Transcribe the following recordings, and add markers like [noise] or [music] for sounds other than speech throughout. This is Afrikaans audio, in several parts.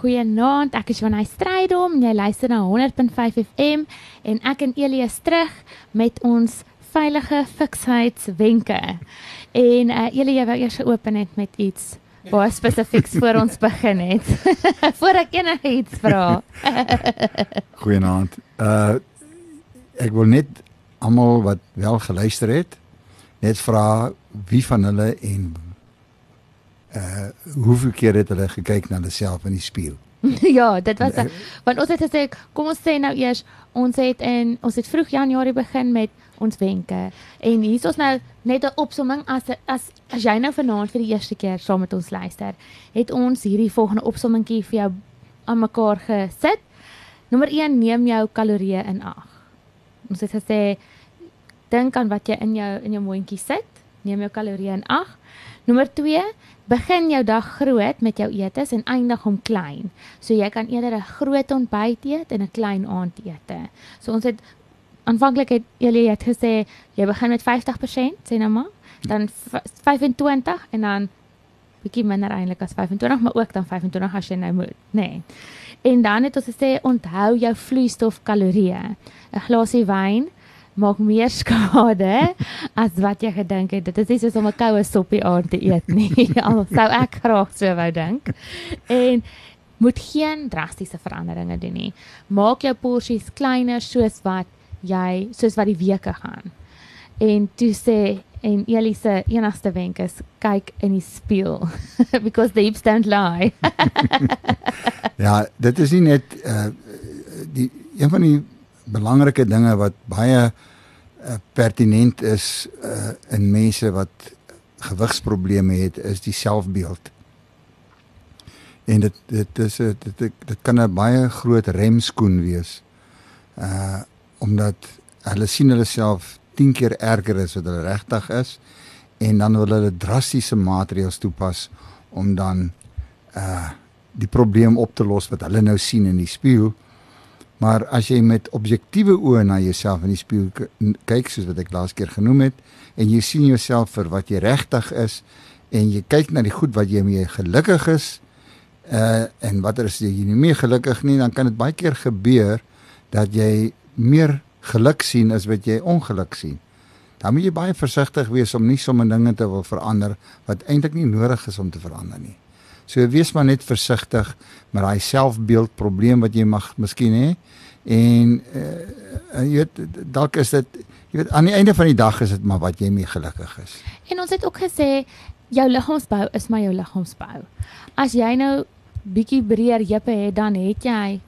Goeienaand, ek is Johanay Strydom en jy luister na 100.5 FM en ek en Elias terug met ons veilige fiksheidswenke. En uh, Elie, jy wou eers open net met iets baie spesifieks voor ons [laughs] begin het. [laughs] voor ek enigiets vra. [laughs] Goeienaand. Uh ek wil net almal wat wel geluister het, net vra wie van hulle en uh hoeveel keer het hulle gekyk na hulle self in die spieël? [laughs] ja, dit was want ons het gesê kom ons sê nou eers ons het in ons het vroeg Januarie begin met ons wenke. En hier is ons nou net 'n opsomming as as as jy nou vanaand vir die eerste keer saam met ons luister, het ons hierdie volgende opsommingkie vir jou aan mekaar gesit. Nommer 1, neem jou kalorieë in ag. Ons het gesê dink aan wat jy in jou in jou mondjie sit. Neem jou kalorieë in ag. Nommer 2, begin jou dag groot met jou etes en eindig hom klein. So jy kan eerder 'n groot ontbyt eet en 'n klein aandete. So ons het aanvanklik het julle het gesê jy begin met 50% sê nou maar, dan 25 en dan bietjie minder eintlik as 25, maar ook dan 25 as jy nou moet, nê. Nee. En dan het ons gesê onthou jou vloeistof kalorieë. 'n Glasie wyn maak meer skade as wat jy gedink het. Dit is nie soos om 'n koue soppie aan te eet nie. Al sou ek graag so wou dink. En moet geen drastiese veranderinge doen nie. Maak jou porsies kleiner soos wat jy soos wat die weke gaan. En toe sê en Elise enigste wenk is kyk in die spieël because the hips don't lie. [laughs] ja, dit is nie net uh die een van die belangrike dinge wat baie uh, pertinent is uh, in mense wat gewigsprobleme het is die selfbeeld. En dit dit is dit dit, dit kan 'n baie groot remskoen wees. Uh omdat hulle sien hulle self 10 keer erger as wat hulle regtig is en dan wil hulle drastiese maatreëls toepas om dan uh die probleem op te los wat hulle nou sien in die spieël. Maar as jy met objektiewe oë na jouself in die spieël kyk soos wat ek laas keer genoem het en jy sien jouself vir wat jy regtig is en jy kyk na die goed wat jy mee gelukkig is uh en watter is jy nie meer gelukkig nie dan kan dit baie keer gebeur dat jy meer geluk sien as wat jy ongeluk sien. Dan moet jy baie versigtig wees om nie sommer dinge te wil verander wat eintlik nie nodig is om te verander nie. So wees maar net versigtig met daai selfbeeld probleem wat jy mag miskien hê. En uh, jy weet dalk is dit jy weet aan die einde van die dag is dit maar wat jy mee gelukkig is. En ons het ook gesê jou liggaamsbou is maar jou liggaamsbou. As jy nou bietjie breër heupe het, dan het jy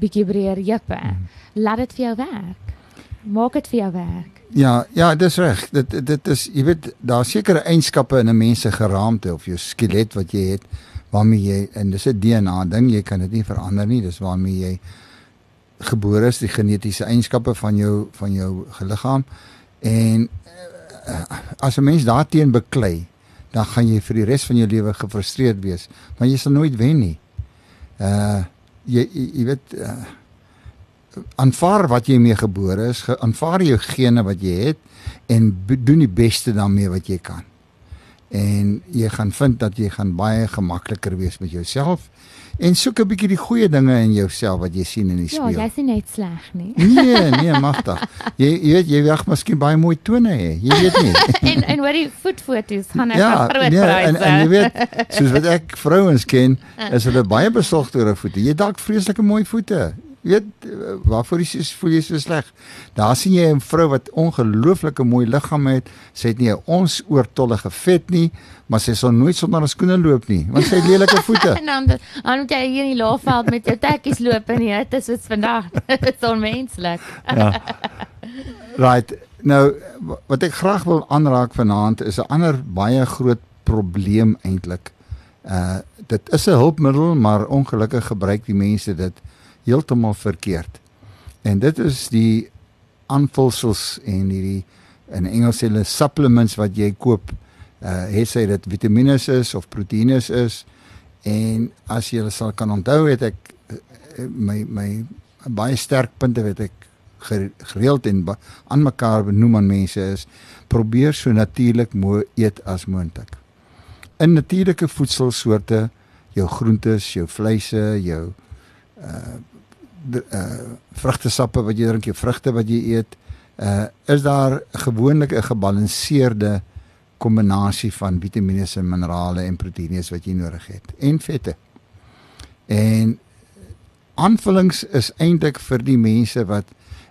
bietjie breër heupe. Hmm. Laat dit vir jou werk. Maak dit vir jou werk. Ja, ja, dis reg. Dit dit is jy weet daar sekerre eienskappe in 'n mens se geraamte of jou skelet wat jy het waarmee jy en dis 'n DNA ding, jy kan dit nie verander nie. Dis waarmee jy gebore is, die genetiese eienskappe van jou van jou liggaam. En uh, as 'n mens daarteen beklei, dan gaan jy vir die res van jou lewe gefrustreerd wees, want jy sal nooit wen nie. Uh jy jy weet uh, aanvaar wat jy mee gebore is, aanvaar jou gene wat jy het en doen die beste daarmee wat jy kan en jy gaan vind dat jy gaan baie gemakliker wees met jouself en soek 'n bietjie die goeie dinge in jouself wat jy sien in die spieël. Ja, jy's nie net sleg nie. Nee, nee, magtig. Jy jy weet jy wag miskien baie mooi tone hê. Jy weet nie. [laughs] en en wat die voetfoto's gaan ek ja, groot nee, pryse. En en jy weet, soos wat [laughs] ek vrouens ken, is hulle baie besorgd oor hulle voete. Jy dalk vreeslike mooi voete weet waarvoor jy voel jy so sleg. Daar sien jy 'n vrou wat ongelooflike mooi liggaam het. Sy het nie 'n ons oortollige vet nie, maar sy sal nooit sonder haar skoene loop nie, want sy het lelike voete. [laughs] en dan dan moet jy hier in die laafveld met jou tekkies loop en dit is soos vandag. [laughs] Dit is onmenslik. ja. Right. Nou wat ek graag wil aanraak vanaand is 'n ander baie groot probleem eintlik. Uh dit is 'n hulpmiddel, maar ongelukkig gebruik die mense dit heeltemal verkeerd. En dit is die aanvulsels en hierdie in Engels hulle supplements wat jy koop. Uh het sy dit vitamiene is of proteïene is en as jy sal kan onthou het ek uh, my my baie sterk punte wat ek gereeld en aan mekaar benoem aan mense is probeer so natuurlik mooi eet as moontlik. In natuurlike voedselsoorte jou groentes, jou vleise, jou uh uh vrugtesappe wat jy drink, jou vrugte wat jy eet, uh is daar gewoonlik 'n gebalanseerde kombinasie van vitamiene en minerale en proteïene wat jy nodig het en vette. En aanvullings is eintlik vir die mense wat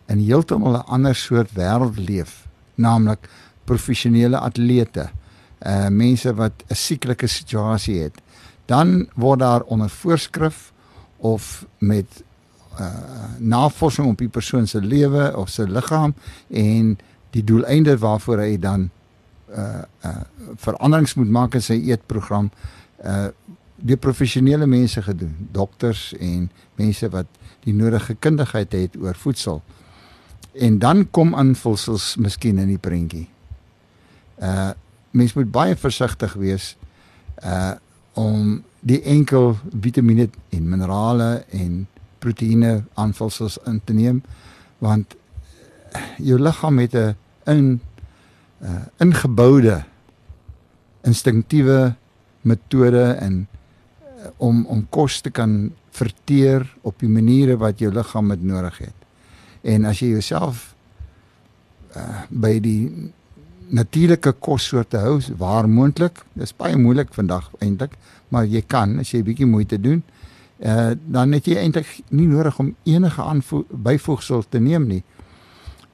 in heeltemal 'n ander soort wêreld leef, naamlik professionele atlete, uh mense wat 'n sieklike situasie het. Dan word daar onder voorskrif of met uh navorsing op die persoon se lewe of sy liggaam en die doeleinde waarvoor hy dan uh uh veranderings moet maak in sy eetprogram uh die professionele mense gedoen dokters en mense wat die nodige kundigheid het oor voedsel. En dan kom aanvulsels miskien in die prentjie. Uh mens moet baie versigtig wees uh om die enkel vitamiene en minerale en proteïene aanvulsels in te neem want jou liggaam het 'n in uh ingeboude instinktiewe metode en uh, om om kos te kan verteer op die maniere wat jou liggaam dit nodig het. En as jy jouself uh by die natuurlike kossoorte hou waar moontlik, dis baie moeilik vandag eintlik, maar jy kan as jy bietjie moeite doen, uh dan het jy eintlik nie nodig om enige byvoegsel te neem nie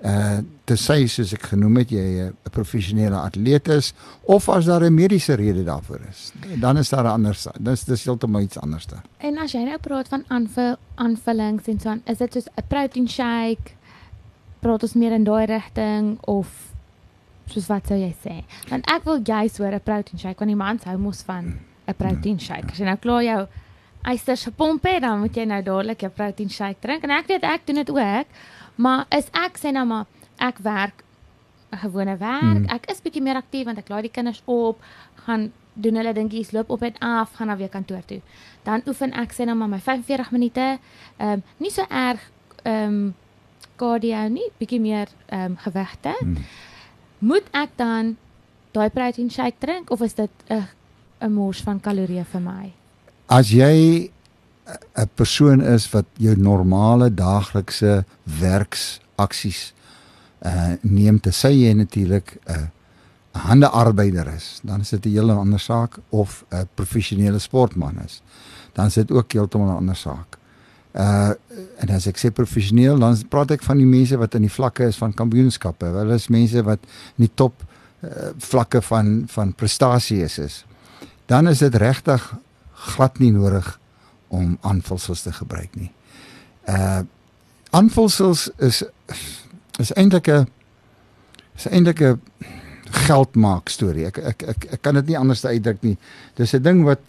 uh te sê soos ek genoem het jy 'n professionele atleet is of as daar 'n mediese rede daarvoor is dan is daar 'n ander dis dis heeltemal iets anders daar. En as jy nou praat van aanvull aanvullings en so aan is dit soos 'n protein shake praat ons meer in daai rigting of soos wat sou jy sê? Want ek wil juist hoor 'n protein shake want die mans hou mos van 'n protein shake. As jy nou klaar jou eisters gepomp het dan moet jy nou dadelik jou protein shake drink en ek weet ek doen dit ook. Maar is ek sê nou maar ek werk 'n gewone werk. Mm. Ek is bietjie meer aktief want ek laai die kinders op, gaan doen hulle dingetjies, loop op en af, gaan na weer kantoor toe. Dan oefen ek sê nou maar my 45 minute. Ehm um, nie so erg ehm um, cardio nie, bietjie meer ehm um, gewigte. Mm. Moet ek dan daai protein shake drink of is dit 'n 'n mors van kalorieë vir my? As jy 'n persoon is wat jou normale daaglikse werksaksies uh neem te sê jy natuurlik 'n uh, handearbeider is, dan is dit 'n hele ander saak of 'n professionele sportman is. Dan is dit ook heeltemal 'n ander saak. Uh en as ek sê professioneel, dan praat ek van die mense wat in die vlakke is van kampioenskappe. Hulle is mense wat in die top uh, vlakke van van prestasie is, is. Dan is dit regtig glad nie nodig om aanvulsels te gebruik nie. Uh aanvulsels is is eintlik 'n is eintlik 'n geldmaak storie. Ek ek ek ek kan dit nie anders uitdruk nie. Dis 'n ding wat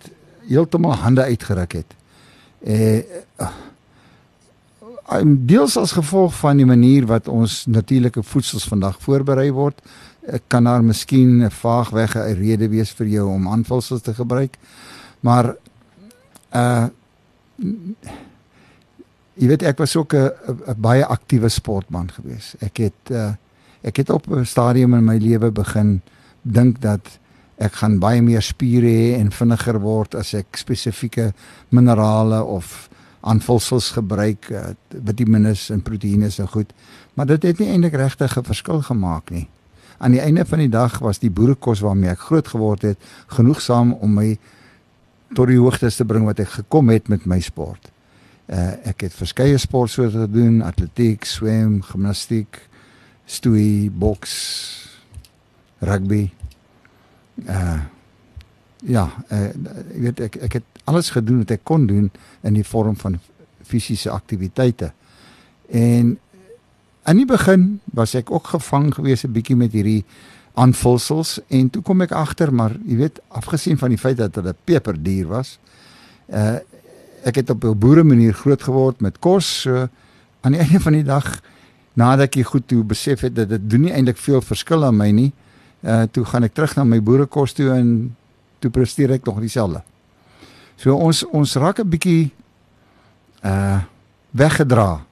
heeltemal hande uitgeruk het. Eh uh, deels as gevolg van die manier wat ons natuurlike voedsels vandag voorberei word, kan daar miskien 'n vaag weg 'n rede wees vir jou om aanvulsels te gebruik. Maar uh jy weet ek was ook 'n baie aktiewe sportman gewees. Ek het uh ek het op 'n stadium in my lewe begin dink dat ek gaan baie meer spiere hê en vinniger word as ek spesifieke minerale of aanvulsels gebruik, uh, vitamiene en proteïene en goed. Maar dit het nie eintlik regtig 'n verskil gemaak nie. Aan die einde van die dag was die boerekos waarmee ek groot geword het genoegsaam om my tot die hoogtes te bring wat ek gekom het met my sport. Uh ek het verskeie sportsoorte gedoen, atletiek, swem, gimnastiek, stoei, boks, rugby. Uh ja, uh, ek weet ek ek het alles gedoen wat ek kon doen in die vorm van fisiese aktiwiteite. En aan die begin was ek ook gevang gewees 'n bietjie met hierdie aanvulsels en toe kom ek agter maar jy weet afgesien van die feit dat hulle peperduur was uh ek het op 'n boere manier groot geword met kos so aan die [laughs] einde van die dag nadat ek goed toe besef het dat dit doen nie eintlik veel verskil aan my nie uh toe gaan ek terug na my boerekos toe en toe presteer ek nog dieselfde. So ons ons raak 'n bietjie uh weggedra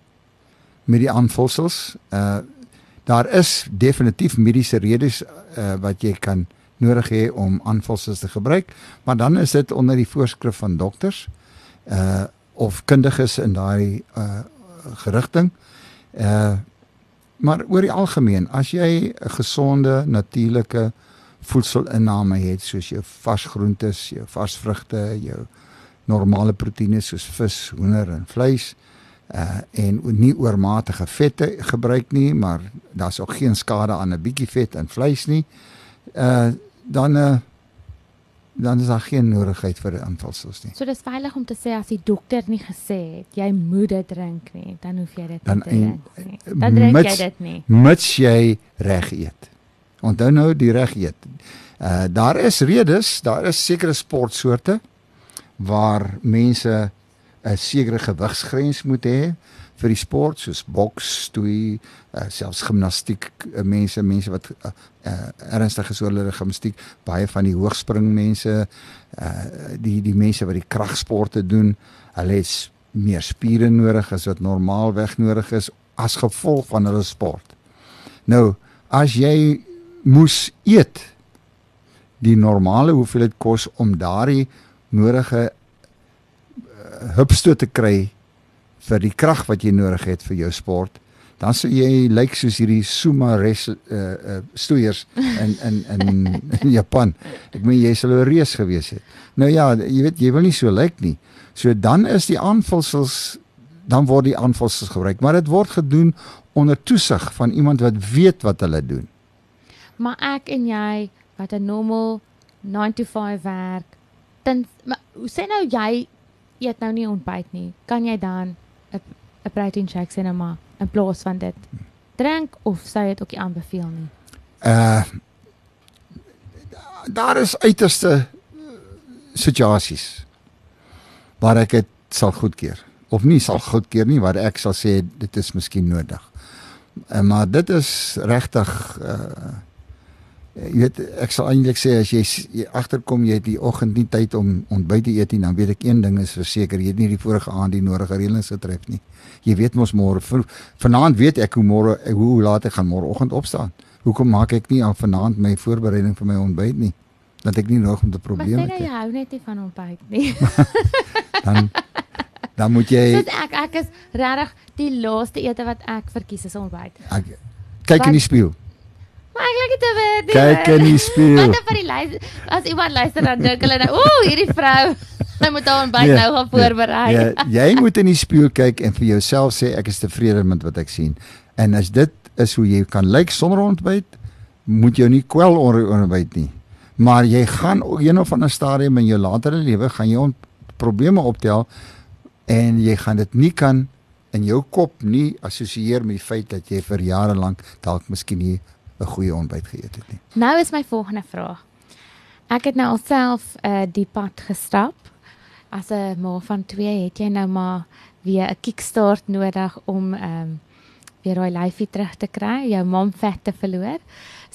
met die aanvulsels uh daar is definitief mediese redes uh, wat jy kan nodig hê om aanvulsels te gebruik, maar dan is dit onder die voorskrif van dokters uh of kundiges in daai uh gerigting. Uh maar oor die algemeen, as jy 'n gesonde, natuurlike voedselinname het soos jou varsgroentes, jou varsvrugte, jou normale proteïene soos vis, hoender en vleis, uh en nie oormatige vette gebruik nie, maar daar's ook geen skade aan 'n bietjie vet in vleis nie. Uh dan uh dan is daar geen nodigheid vir aanvalsels nie. So dis veilig om te sê as die dokter nie gesê het jy moet dit drink nie, dan hoef jy dit dan nie te drink nie. Dan drink mits, jy dit nie. Mits jy reg eet. Onthou nou die reg eet. Uh daar is redes, daar is sekere sportsoorte waar mense 'n sekere gewigsgrens moet hê vir die sport soos boks, stoei, uh, selfs gimnastiek, uh, mense, mense wat uh, uh, ernstig is oor hulle gimnastiek, baie van die hoogspring mense, uh, die die mense wat die kragsporte doen, hulle het meer spiere nodig as wat normaalweg nodig is as gevolg van hulle sport. Nou, as jy moes eet die normale hoeveelheid kos om daardie nodige hupstoot te kry vir die krag wat jy nodig het vir jou sport, dan sou jy lyk like soos hierdie sumo res uh, uh stoeiers in in in [laughs] Japan. Ek meen jy sou 'n reus gewees het. Nou ja, jy weet jy wil nie so lyk like nie. So dan is die aanvulsels dan word die aanvulsels gebruik, maar dit word gedoen onder toesig van iemand wat weet wat hulle doen. Maar ek en jy wat 'n normal 9 to 5 werk, dan hoe sê nou jy eet nou nie ontbyt nie. Kan jy dan 'n 'n protein shake sien maar in plaas van dit drink of sou jy dit ook nie aanbeveel nie? Uh daar is uiterste situasies waar ek dit sal goedkeur of nie sal goedkeur nie waar ek sal sê dit is miskien nodig. Uh, maar dit is regtig uh Eh, jy weet ek sal eintlik sê as jy, jy agterkom jy het die oggend nie tyd om ontbyt te eet nie dan weet ek een ding is verseker jy het nie die vorige aand die nodige reëlings getref nie. Jy weet mos môre vanaand weet ek hoe môre hoe laat ek gaan môreoggend opstaan. Hoekom maak ek nie aan vanaand my voorbereiding vir my ontbyt nie? Dat ek nie nog met 'n probleem het. Maar sê jy hou net nie van ontbyt nie. [laughs] dan dan moet jy Soos ek ek is regtig die laaste ete wat ek verkies is ontbyt. Ek kyk in die spieël. Maar eintlik het dit kyk in die spieël. Wat vir die luister as iemand luister dan dink hulle nou, ooh, hierdie vrou, sy moet haar ontbyt nee, nou gaan nee. voorberei. Ja, ja, jy moet in die spieël kyk en vir jouself sê ek is tevrede met wat ek sien. En as dit is hoe jy kan lyk sonder ontbyt, moet jy nie kwel oor ontbyt nie. Maar jy gaan ook een of ander stadium in jou latere lewe gaan jy probleme optel en jy gaan dit nie kan in jou kop nie assosieer met die feit dat jy vir jare lank dalk miskien nie 'n goeie ontbyt geëet het nie. Nou is my volgende vraag. Ek het nou alself uh die pad gestap. As 'n ma van 2 het jy nou maar weer 'n kickstart nodig om ehm um, weer daai lyfie terug te kry, jou mom vet te verloor.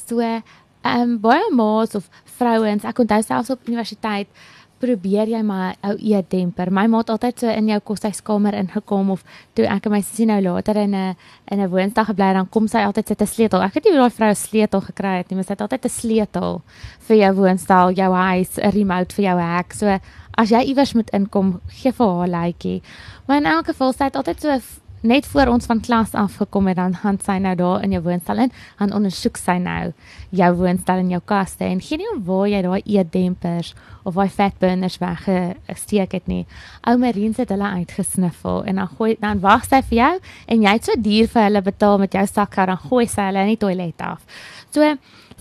So ehm um, baie ma's of vrouens, ek onthou selfs op universiteit probeer jy maar ou eetdemper. My ma het altyd so in jou koshuiskamer ingekom of toe ek en my sussie nou later in 'n in 'n woonstel gebly het, dan kom sy altyd sit 'n sleutel. Ek het nie daai vrou 'n sleutel gekry het nie, maar sy het altyd 'n sleutel vir jou woonstel, jou huis, 'n remote vir jou hek. So as jy iewers moet inkom, gee vir haar 'n likeie. Maar in elk geval sy het altyd so net voor ons van klas afgekom het dan gaan sy nou daar in jou woonstel in en ondersoek sy nou jou woonstel en jou kaste en geen nie waar jy daai eetdempers of daai fatburners weggesteek het nie. Ou Marien het hulle uitgesniffel en dan gooi dan wag sy vir jou en jy het so duur vir hulle betaal met jou sakkar dan gooi sy hulle in die toilet af. So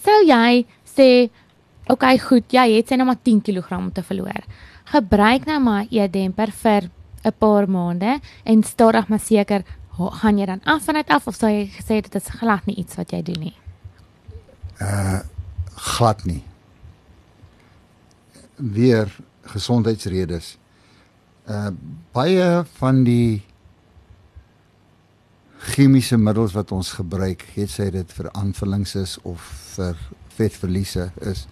sou jy sê Oké, okay, goed. Jy het sê nou maar 10 kg om te verloor. Gebruik nou maar eetdemper vir 'n paar maande en stadig maar seker gaan jy dan af van dit af of sou jy gesê dit is glad nie iets wat jy doen nie? Uh glad nie. Weer gesondheidsredes. Uh baie van die chemiese middels wat ons gebruik, het sy dit vir aanvullings is of vir vetverliese is,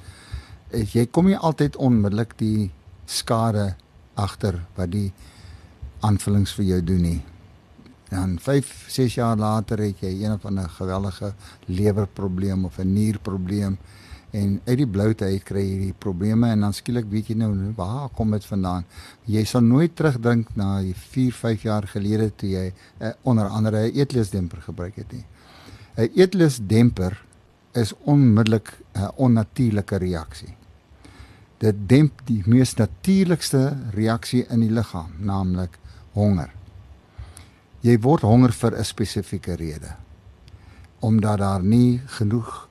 is jy kom nie altyd onmiddellik die skade agter wat die aanvullings vir jou doen nie. Dan 5, 6 jaar later het jy een of ander geweldige lewerprobleem of 'n nierprobleem En uit die bloute uit kry jy die probleme en dan skielik weet jy nou waar kom dit vandaan. Jy sal nooit terugdink na die 4, 5 jaar gelede toe jy uh, onder andere 'n eetlusdemper gebruik het nie. 'n Eetlusdemper is onmiddellik 'n onnatuurlike reaksie. Dit demp die mees natuurlikste reaksie in die liggaam, naamlik honger. Jy word honger vir 'n spesifieke rede. Omdat daar nie genoeg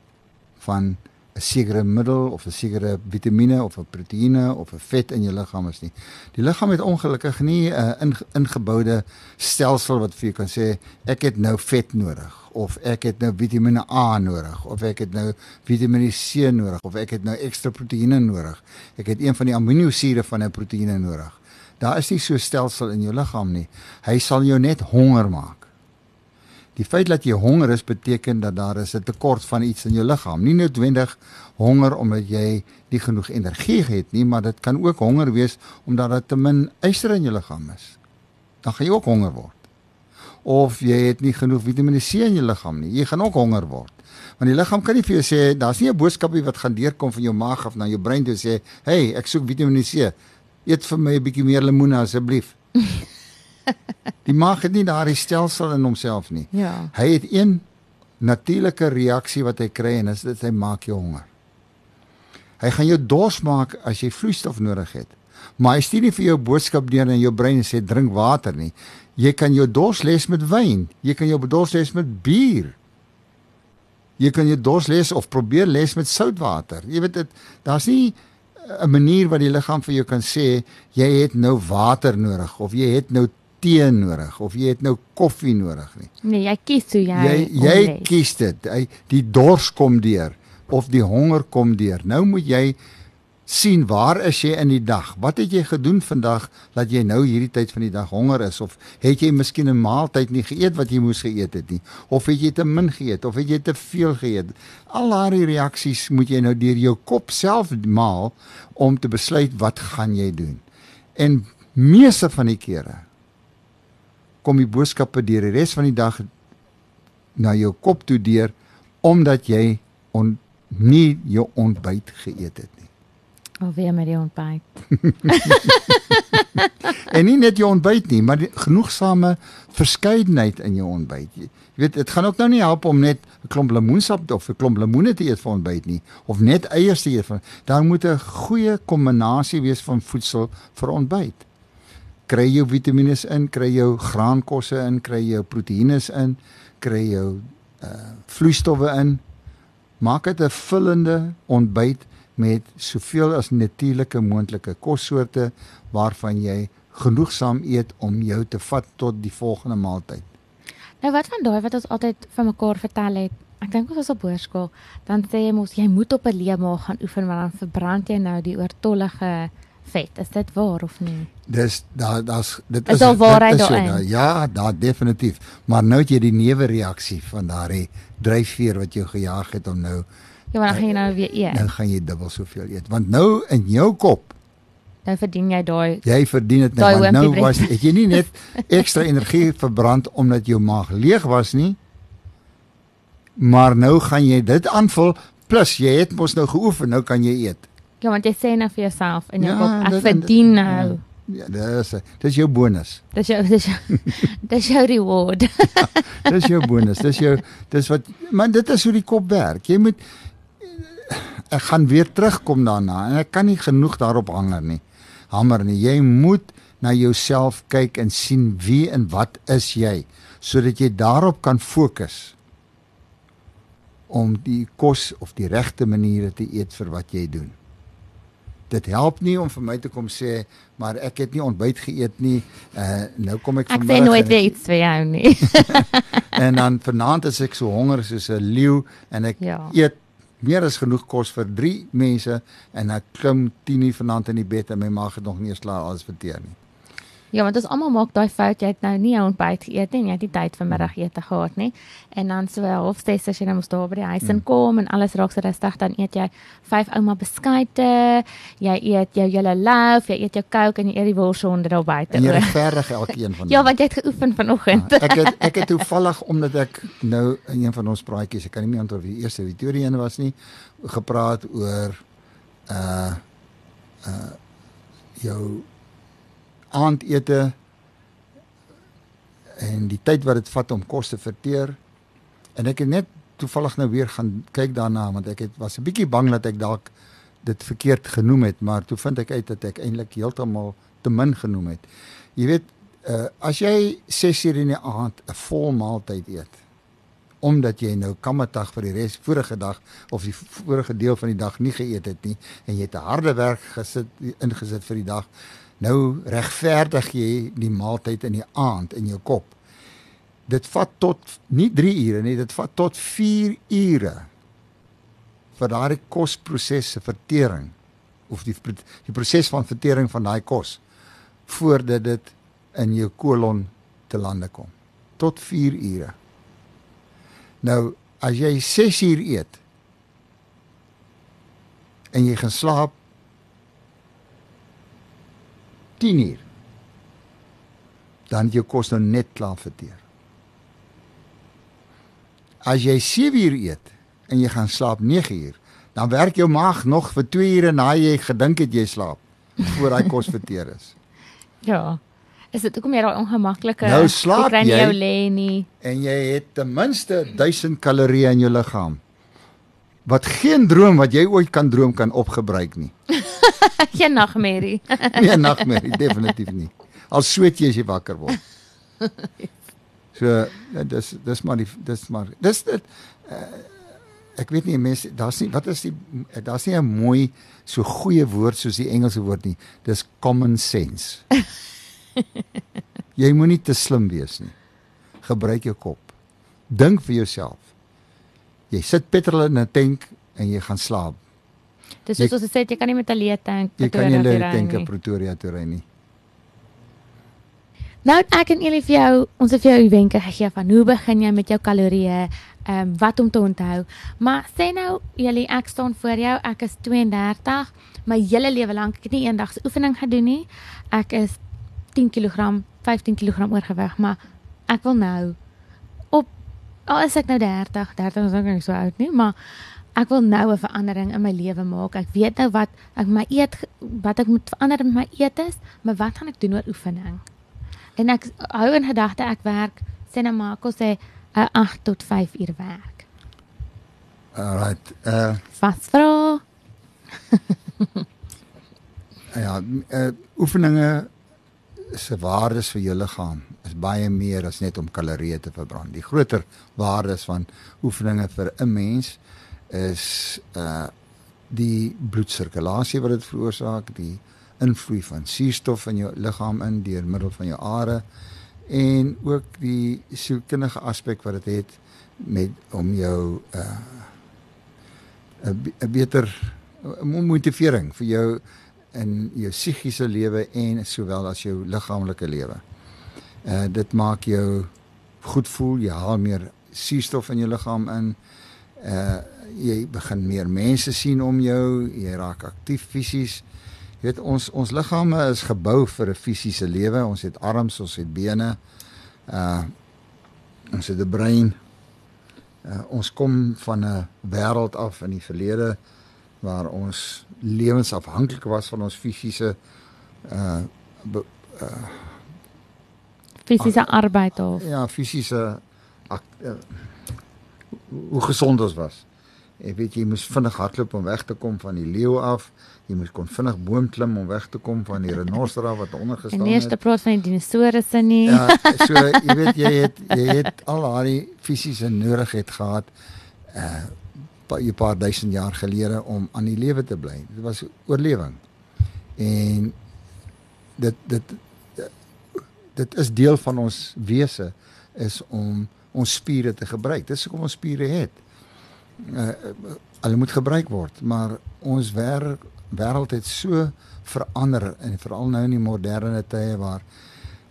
van 'n sekere middel of 'n sekere vitamiene of 'n proteïene of 'n vet in jou liggaam is nie. Die liggaam het ongelukkig nie 'n in, ingeboude stelsel wat vir jou kan sê ek het nou vet nodig of ek het nou vitamiene A nodig of ek het nou vitamiene C nodig of ek het nou ekstra proteïene nodig. Ek het een van die aminosure van 'n proteïene nodig. Daar is nie so stelsel in jou liggaam nie. Hy sal jou net honger maak. Die feit dat jy honger is beteken dat daar is 'n tekort van iets in jou liggaam. Nie noodwendig honger omdat jy nie genoeg energie het nie, maar dit kan ook honger wees omdat daar te min yster in jou liggaam is. Dan gaan jy ook honger word. Of jy het nie genoeg Vitamiene C in jou liggaam nie. Jy gaan ook honger word. Want die liggaam kan nie vir jou sê daar's nie 'n boodskapie wat gaan deurkom van jou maag af na jou brein toe sê, "Hey, ek soek Vitamiene C. Eet vir my 'n bietjie meer lemoene asseblief." [laughs] Die maag het nie daardie stelsel in homself nie. Ja. Hy het een natuurlike reaksie wat hy kry en dit hy maak jou honger. Hy gaan jou dors maak as jy vloeistof nodig het. Maar hy stuur nie vir jou boodskap deur in jou brein en sê drink water nie. Jy kan jou dors les met wyn. Jy kan jou dors les met bier. Jy kan jou dors les of probeer les met soutwater. Jy weet dit daar's nie 'n manier wat die liggaam vir jou kan sê jy het nou water nodig of jy het nou tee nodig of jy het nou koffie nodig nie. Nee, jy kies hoe jy Jy jy omles. kies dit. Die dors kom deur of die honger kom deur. Nou moet jy sien waar is jy in die dag? Wat het jy gedoen vandag dat jy nou hierdie tyd van die dag honger is of het jy miskien 'n maaltyd nie geëet wat jy moes geëet het nie of het jy te min geëet of het jy te veel geëet? Al daardie reaksies moet jy nou deur jou kop self maal om te besluit wat gaan jy doen. En meeste van die kere kom die boodskappe deur die res van die dag na jou kop toe deur omdat jy on, nie jou ontbyt geëet het nie. Alweer met die ontbyt. [laughs] En nie net jou ontbyt nie, maar die genoegsame verskeidenheid in jou ontbyt. Jy weet, dit gaan ook nou nie help om net 'n klomp lemoensap of 'n klomp lemoene te eet vir ontbyt nie of net eiers te eet vir. Daar moet 'n goeie kombinasie wees van voedsel vir ontbyt. Kry jou vitamiene in, kry jou graankosse in, kry jou proteïene in, kry jou uh vloeistowwe in. Maak dit 'n vullende ontbyt met soveel as natuurlike moontlike kossoorte waarvan jy genoegsaam eet om jou te vat tot die volgende maaltyd. Nou wat van daai wat ons altyd vir mekaar vertel het. Ek dink ons was op hoërskool, dan sê jy mos jy moet op 'n leemaag gaan oefen want dan verbrand jy nou die oortollige vet. Is dit waar of nie? Dis daar daar's dit Is daar waarheid is daarin? daar- Ja, daar definitief. Maar nou het jy die neewreaksie van daardie dryfveer wat jou gejaag het om nou Ja, maar dan gaan jy nou weer eet. nou gaan jy dubbel soveel eet. Want nou in jou kop, Nou verdien jy daai jy verdien dit nou want nou was het jy nie net [laughs] ekstra energie verbrand omdat jou maag leeg was nie. Maar nou gaan jy dit aanvul plus jy het mos nou geoefen, nou kan jy eet. Ja, want jy sê nou vir jouself in jou Ja, kop ek dit- verdien nou. Ja, dis dis jou bonus. Dis jou dis jou, [laughs] dis jou reward. Dis jou bonus. Dis jou dis wat man dit is hoe die kop werk. Jy moet ek gaan weer terugkom daarna en ek kan nie genoeg daarop hanger nie. Hamer nie. Jy moet na jouself kyk en sien wie en wat is jy sodat jy daarop kan fokus om die kos of die regte maniere te eet vir wat jy doen. Dit help nie om vir my te kom sê maar ek het nie ontbyt geëet nie. Uh nou kom ek Ek vanmiddag sê nooit weer iets vir jou nie. [laughs] en dan vanaand is ek so honger soos 'n leeu en ek Ja. eet meer as genoeg kos vir 3 mense en ek klim 10:00 vanaand in die bed en my maag het nog nie eens klaar alles verteer nie. Ja, want ons almal maak daai fout. Jy het nou nie jou ontbyt geëet nie en jy het nie tyd vir middagete gehad nie. En dan so half 6 as jy nou mos daar by die huis inkom en alles raak so rustig, dan eet jy vyf ouma beskuite, jy eet jou hele loaf, jy eet jou Coke en jy eet die worsonde daar buite. En jy regverdig elkeen van Ja, hulle. want jy het geoefen vanoggend. Ja, ek het ek het toevallig omdat ek nou in een van ons praatjies, ek kan nie meer onthou wie die eerste Victoria een was nie, gepraat oor uh uh jou aandete en die tyd wat dit vat om kos te verteer. En ek het net toevallig nou weer gaan kyk daarna want ek het was 'n bietjie bang dat ek dalk dit verkeerd genoem het, maar toe vind ek uit dat ek eintlik heeltemal te min genoem het. Jy weet, uh, as jy 6 uur in die aand 'n vol maaltyd eet omdat jy nou kammetag vir die res vorige dag of die vorige deel van die dag nie geëet het nie en jy het 'n harde werk gesit ingesit vir die dag nou regverdig jy die maaltyd in die aand in jou kop. Dit vat tot nie 3 ure nie dit vat tot 4 ure vir daardie kosproses se vertering of die die proses van vertering van daai kos voordat dit in jou kolon te lande kom. Tot 4 ure. Nou as jy 6 uur eet en jy gaan slaap 10 uur dan het jou kos nou net klaar verteer as jy 7 uur eet en jy gaan slaap 9 uur dan werk jou maag nog vir 2 ure na jy gedink het jy slaap voor daai kos verteer is [laughs] Ja. Is dit hoekom jy daai ongemaklike Nou slaap jy. jou lê nie. en jy het ten minste 1000 kalorieë in jou liggaam wat geen droom wat jy ooit kan droom kan opgebruik nie. [laughs] Geen nagmerrie. [laughs] Nee, nagmerrie definitief nie. Al sweet jy as jy wakker word. [laughs] So ja, dis dis maar die dis maar dis dit uh, ek weet nie mense daar's nie wat is die daar's nie 'n mooi so goeie woord soos die Engelse woord nie. Dis common sense. jy moenie te slim wees nie. Gebruik jou kop. Dink vir jouself. Jy sit petrol in 'n tank en jy gaan slaap. Dis Jy- soos ons sê jy kan nie met 'n leë tank Jy kan Pretoria nie toe ry tank in nie. Pretoria toe ry nie. Nou het ek en Elie vir jou ons het vir jou wenke gegee van hoe begin jy met jou kalorieë, ehm um, wat om te onthou. Maar sê nou Elie, ek staan voor jou, ek is 32, my hele lewe lank ek het nie eendag se oefening gedoen nie. Ek is 10 kg, 15 kg oorgewig, maar ek wil nou al is ek nou 30, 30 is ook nie so oud nie, maar ek wil nou 'n verandering in my lewe maak. Ek weet nou wat ek my eet wat ek moet verander met my eetes, maar wat gaan ek doen oor oefening? En ek hou in gedagte ek werk sê nou maar kos sê 'n 8 tot 5 uur werk. Alright. Uh Vasvra. [laughs] ja, uh, oefeninge se waardes vir jou liggaam is baie meer as net om kalorieë te verbrand. Die groter waardes van oefeninge vir 'n mens is uh die bloedsirkulasie wat dit veroorsaak, die invloei van suurstof in jou liggaam in deur middel van jou are en ook die sielkundige aspek wat dit het met om jou uh 'n be- 'n beter motivering vir jou in jou psigiese lewe en sowel as jou liggaamlike lewe. Uh dit maak jou goed voel, jy haal meer suurstof in jou liggaam in. Uh jy begin meer mense sien om jou, jy raak aktief fisies. Jy weet ons ons liggame is gebou vir 'n fisiese lewe. Ons het arms, ons het bene. Uh ons het 'n brein. Uh, ons kom van 'n wêreld af in die verlede waar ons lewensafhanklik was van ons fisiese uh, be, Fisiese arbeid of ja fisiese uh, hoe- gesond ons was. Ek weet jy moes vinnig hardloop om weg te kom van die leeu af. Jy moes kon vinnig boom klim om weg te kom van die renoster af wat onder en gestaan eers te het. praat van die dinosourusse nie. Ja, so jy weet jy het jy het al daai fisiese nodigheid gehad uh 'n paar duisend jaar gelede om aan die lewe te bly. Dit was oorlewing. En dit dit dit is deel van ons wese is om ons spiere te gebruik. Dis hoekom ons spiere het. Uh hulle moet gebruik word, maar ons wêreld wêreld het so verander en veral nou in die moderne tye waar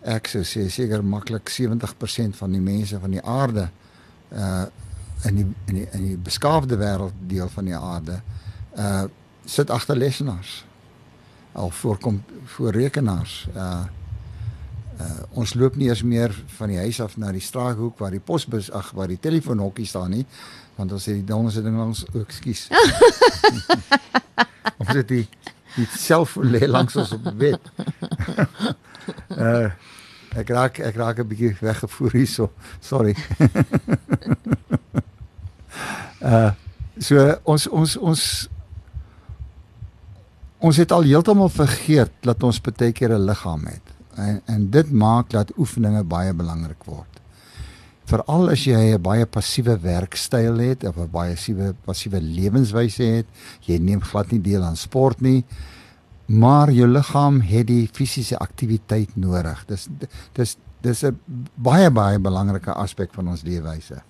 ek sou sê seker maklik 70% van die mense van die aarde uh in die in die in die beskaafde wêreld deel van die aarde uh sit agter lesenaars of voorkom voor rekenaars. Uh uh ons loop nie eens meer van die huis af na die straathoek waar die posbus ag waar die telefoonhokkie staan nie want ons het die donderse ding langs ook skus. [laughs] ons het die die selfoon lê langs ons op die bed. [laughs] uh ek raak ek raak 'n bietjie weggevoer hierso. Sorry. [laughs] uh so ons ons ons ons het al heeltemal vergeet dat ons baie keer 'n liggaam het. En en dit maak dat oefeninge baie belangrik word. Veral as jy 'n baie passiewe werkstyl het of 'n baie passiewe passiewe lewenswyse het, jy neem glad nie deel aan sport nie, maar jou liggaam het die fisiese aktiwiteit nodig. Dis dis dis 'n baie baie belangrike aspek van ons leefwyse.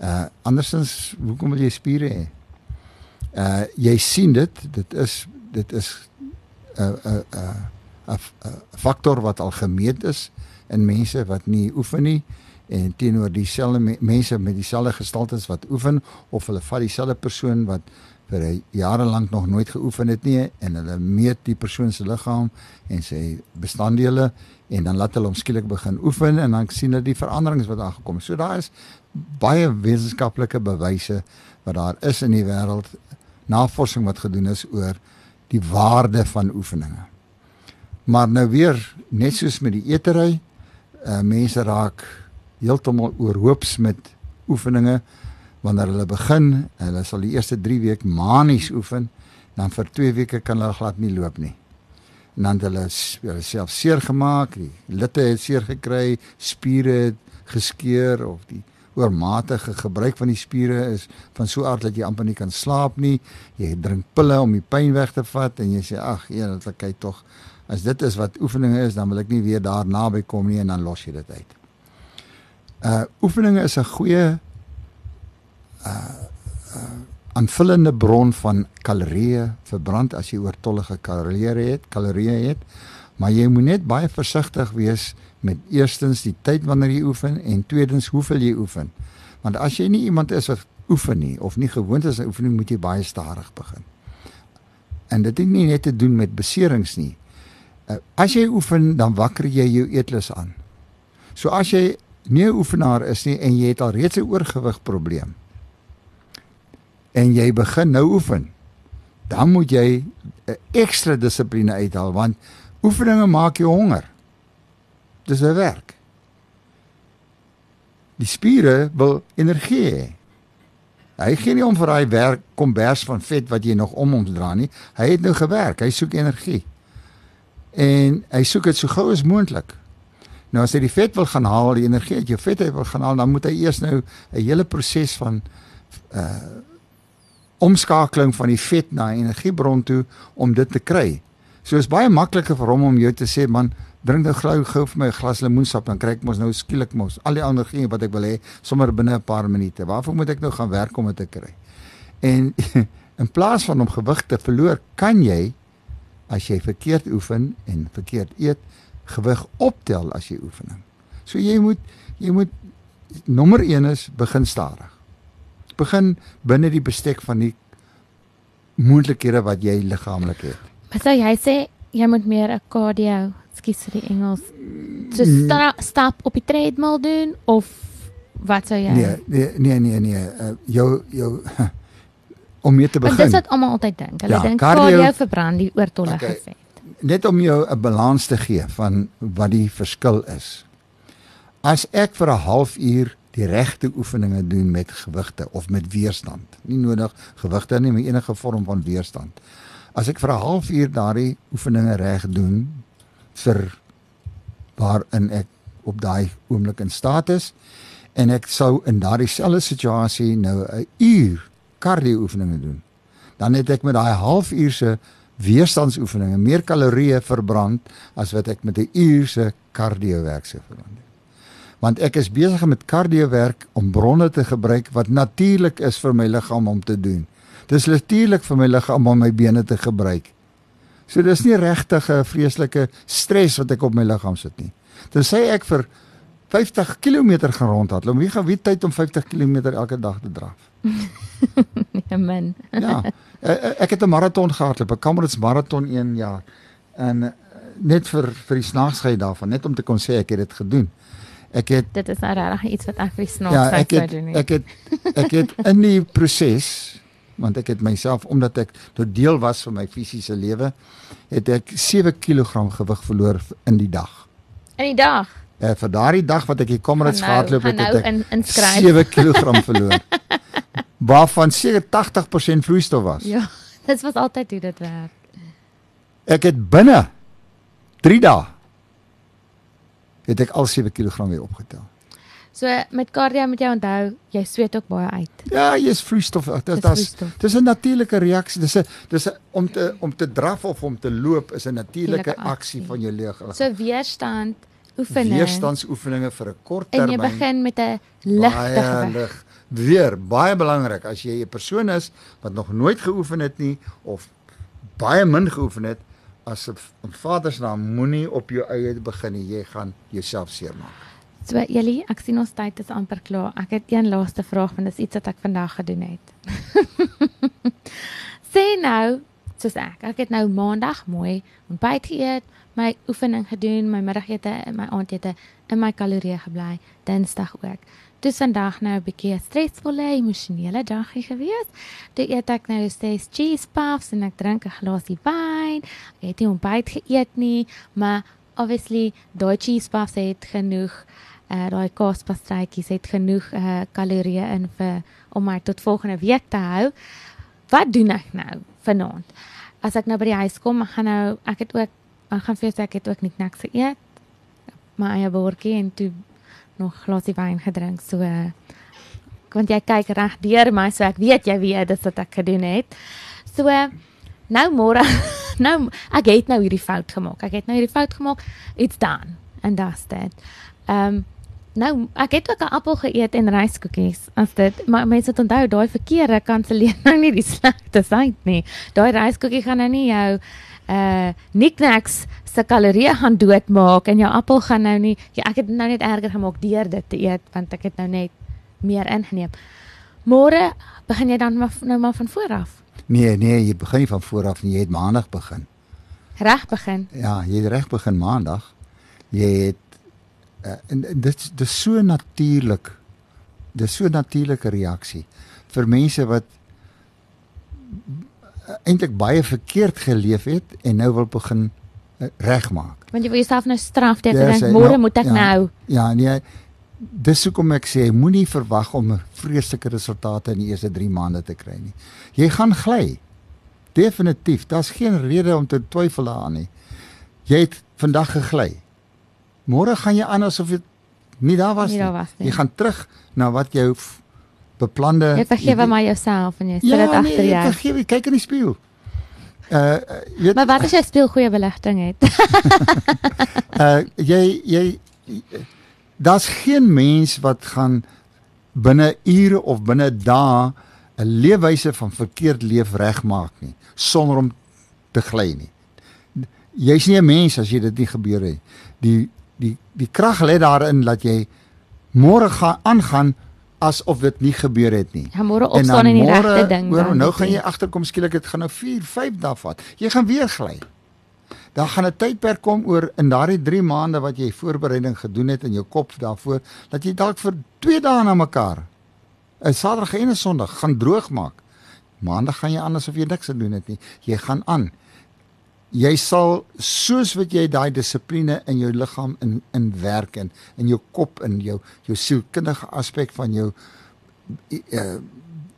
Uh andersins, hoekom wil jy spiere hê? Uh jy sien dit, dit is dit is 'n 'n 'n 'n faktor wat al gemeet is in mense wat nie oefen nie en teenoor dieselfde me, mense met dieselfde gestaltes wat oefen of hulle vat dieselfde persoon wat vir jare lank nog nooit geoefen het nie en hulle meet die persoon se liggaam en sy bestanddele en dan laat hulle hom skielik begin oefen en dan sien hulle die veranderings wat aangekom het. So daar is baie wetenskaplike bewyse wat daar is in die wêreld navorsing wat gedoen is oor die waarde van oefeninge. Maar nou weer net soos met die etery, uh, mense raak heeltemal oorhoops met oefeninge wanneer hulle begin, hulle sal die eerste 3 week manies oefen, dan vir 2 weke kan hulle glad nie loop nie. En dan hulle hulle self seer gemaak, die litte het seer gekry, spiere het geskeur of die oormatige gebruik van die spiere is van so aard dat jy amper nie kan slaap nie. Jy drink pille om die pyn weg te vat en jy sê ag, eerlikheid tog as dit is wat oefeninge is, dan wil ek nie weer daar naby kom nie en dan los jy dit uit. Uh oefeninge is 'n goeie uh uh aanvullende bron van kalorieë verbrand as jy oortollige kalorieë het, kalorieë het. Maar jy moet net baie versigtig wees met eerstens die tyd wanneer jy oefen en tweedens hoeveel jy oefen. Want as jy nie iemand is wat oefen nie of nie gewoond is aan oefening, moet jy baie stadig begin. En dit het nie net te doen met beserings nie. Uh, as jy oefen, dan wakker jy jou eetlus aan. So as jy nie 'n oefenaar is nie en jy het al reeds 'n oorgewig probleem en jy begin nou oefen, dan moet jy 'n ekstra dissipline uithaal want oefeninge maak jou honger. Dis 'n werk. Die spiere wil energie hê. Hy gee nie om vir daai werk kombers van vet wat jy nog om hom dra nie. Hy het nou gewerk, hy soek energie. En hy soek dit so gou as moontlik. Nou as hy die vet wil gaan haal, die energie uit jou vet wil gaan haal, dan moet hy eers nou 'n hele proses van uh omskakeling van die vet na 'n energiebron toe om dit te kry. So is baie makliker vir hom om jou te sê man, drink nou gou gou vir my 'n glas lemoensap dan kry ek mos nou skielik mos al die ander dinge wat ek wil hê sommer binne 'n paar minute. Waarvoor moet ek nou gaan werk om dit te kry? En [laughs] in plaas van om gewig te verloor, kan jy as jy verkeerd oefen en verkeerd eet, gewig optel as jy oefening. So jy moet jy moet nommer 1 is begin stadig. Begin binne die bestek van die moontlikhede wat jy liggaamlik het. Maar sou jy sê jy moet meer 'n cardio skus vir die Engels. So sta, stap op die treadmill doen of wat sou jy? Nee, nee, nee, nee, nee. Uh, jou jou [laughs] om mee te begin. Want dis wat almal altyd dink. Hulle ja, dink cardio verbrand die oortollige okay. vet. Net om jou 'n balans te gee van wat die verskil is. As ek vir 'n halfuur die regte oefeninge doen met gewigte of met weerstand. Nie nodig gewigte nie, maar enige vorm van weerstand. As ek vir 'n halfuur daardie oefeninge reg doen, vir waarin ek op daai oomblik in staat is en ek sou in daardie selfde situasie nou 'n uur cardio oefeninge doen. Dan het ek met daai halfuur se weerstandsoefeninge meer kalorieë verbrand as wat ek met 'n uur se cardio werk sou verbrand. Want ek is besig met cardio werk om bronne te gebruik wat natuurlik is vir my liggaam om te doen. Dis natuurlik vir my liggaam om my bene te gebruik. So dis nie regtig 'n vreeslike stres wat ek op my liggaam sit nie. Dan sê ek vir 50 km gaan rondhardloop. Wie gaan wie tyd om 50 km elke dag te draf? [laughs] nee man. [laughs] ja. Ek het 'n maraton gehardloop, 'n Kamerads maraton 1 jaar. En eh, net vir vir die snaaksheid daarvan, net om te kon sê ek het dit gedoen. Ek het Dit is nou regtig iets wat ek vir snaaksheid ja, sou doen. het, ek het ek het in die [laughs] proses want ek het myself omdat ek tot deel was van my fisiese lewe, het ek 7 kg gewig verloor in die dag. in die dag. Uh, vir daardie dag wat ek die Kamerads Gaan nou- gehardloop het, het nou ek in- inskryf. 7 kg verloor. Waarvan seker 80% vloeistof was. Ja, [laughs] dit was altyd hoe dit werk. Ek het binne 3 dae het ek al 7 kg weer opgetel. So met cardio moet jy onthou, jy sweet ook baie uit. Ja, jy's vloeistof. Dit Dis dis 'n natuurlike reaksie. Dis 'n dis 'n om te om te draf of om te loop is 'n natuurlike aksie van jou liggaam. So weerstand oefening. Weerstandsoefeninge vir 'n kort en jy termyn. begin met 'n ligte gewig. lig. Weer baie belangrik as jy 'n persoon is wat nog nooit geoefen het nie of baie min geoefen het, as 'n Vader se naam moenie op jou eie begin nie. Jy gaan jouself seermaak. So Jelly, ek sien ons tyd is amper klaar. Ek het een laaste vraag want dis iets wat ek vandag gedoen het. [laughs] Sê nou, soos ek, ek het nou maandag mooi ontbyt geëet, my oefening gedoen, my middagete en my aandete in my kalorieë gebly, Dinsdag ook. Dis vandag nou 'n bietjie 'n stresvolle emosionele dagie gewees. Toe eet ek nou steeds cheese puffs en ek drink 'n glasie wyn. Ek het nie ontbyt geëet nie, maar obviously daai cheese puffs het genoeg uh daai kaaspastrytjies het genoeg uh kalorieë in vir om my tot volgende week te hou. Wat doen ek nou vanaand? As ek nou by die huis kom, ek gaan nou ek het ook ek gaan vir sê ek het ook nie niks geëet. My eie bordjie en toe nog glasie wyn gedrink. So uh, want jy kyk reg deur my so ek weet jy weet dis wat ek gedoen het. So uh, nou môre nou ek het nou hierdie fout gemaak. Ek het nou hierdie fout gemaak. It's done and dusted. Ehm um, nou ek het ook 'n appel geëet en ryskoekies. As dit maar mense moet onthou daai verkeerde kanselleer [laughs] nou nie die slegte syd nie. Daai ryskoekie gaan nou nie jou uh knickknacks se kalorieë gaan doodmaak en jou appel gaan nou nie ja, ek het nou net erger gemaak deur dit te eet want ek het nou net meer ingeneem. Môre begin jy dan maar nou maar van voor af. Nee, nee, jy begin nie van voor af nie. Jy het maandag begin. Reg begin. Ja, jy het reg begin maandag. Jy het uh, en, en dit dis so natuurlik. Dis so natuurlike reaksie vir mense wat eintlik baie verkeerd geleef het en nou wil begin uh, regmaak. Want jy wil jouself nou straf deur te Ja, dink môre nou, moet ek ja. nou. Ja, nee. Dis hoekom ek sê moenie verwag om vreeslike resultate in die eerste 3 maande te kry nie. Jy gaan gly. Definitief, daar's geen rede om te twyfel daaraan nie. Jy het vandag gegly. Môre gaan jy aan asof dit nie daar was Nie daar was nie. Jy gaan terug na wat jou f- beplande Jy vergewe maar jouself en jy sit Ja, dit nee, agter ek jou. vergewe, kyk in die spieël. Uh, uh jy weet Maar wat as jy speel goeie beligting het? [laughs] uh jy jy daar's geen mens wat gaan binne ure of binne dae 'n leefwyse van verkeerd leef regmaak nie sonder om te gly nie. Jy's nie 'n mens as jy dit nie gebeur het. Die die die krag lê daarin dat jy môre gaan aangaan asof dit nie gebeur het nie. Ja, môre opstaan en die regte ding dan. Nou doen. gaan jy agterkom skielik dit gaan nou 4, 5 dae vat. Jy gaan weer gly. Dan gaan 'n tydperk kom oor in daardie 3 maande wat jy voorbereiding gedoen het in jou kop daarvoor dat jy dalk vir 2 dae na mekaar 'n Saterdag en 'n Sondag gaan droog maak. Maandag gaan jy aan asof jy niks gedoen het nie. Jy gaan aan. Jy sal soos wat jy daai dissipline in jou liggaam in in werk en in jou kop in jou jou sielkundige aspek van jou uh,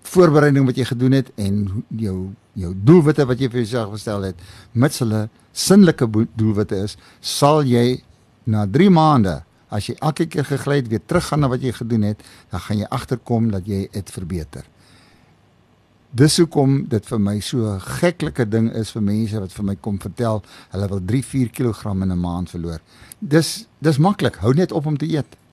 voorbereiding wat jy gedoen het en jou jou doelwitte wat jy vir jouself gestel het, mits hulle sinnelike doelwitte is, sal jy na 3 maande as jy elke keer gegly het weer teruggaan na wat jy gedoen het, dan gaan jy agterkom dat jy dit verbeter. Dis hoekom dit vir my so 'n geklike ding is vir mense wat vir my kom vertel hulle wil 3-4 kg in 'n maand verloor. Dis dis maklik, hou net op om te eet.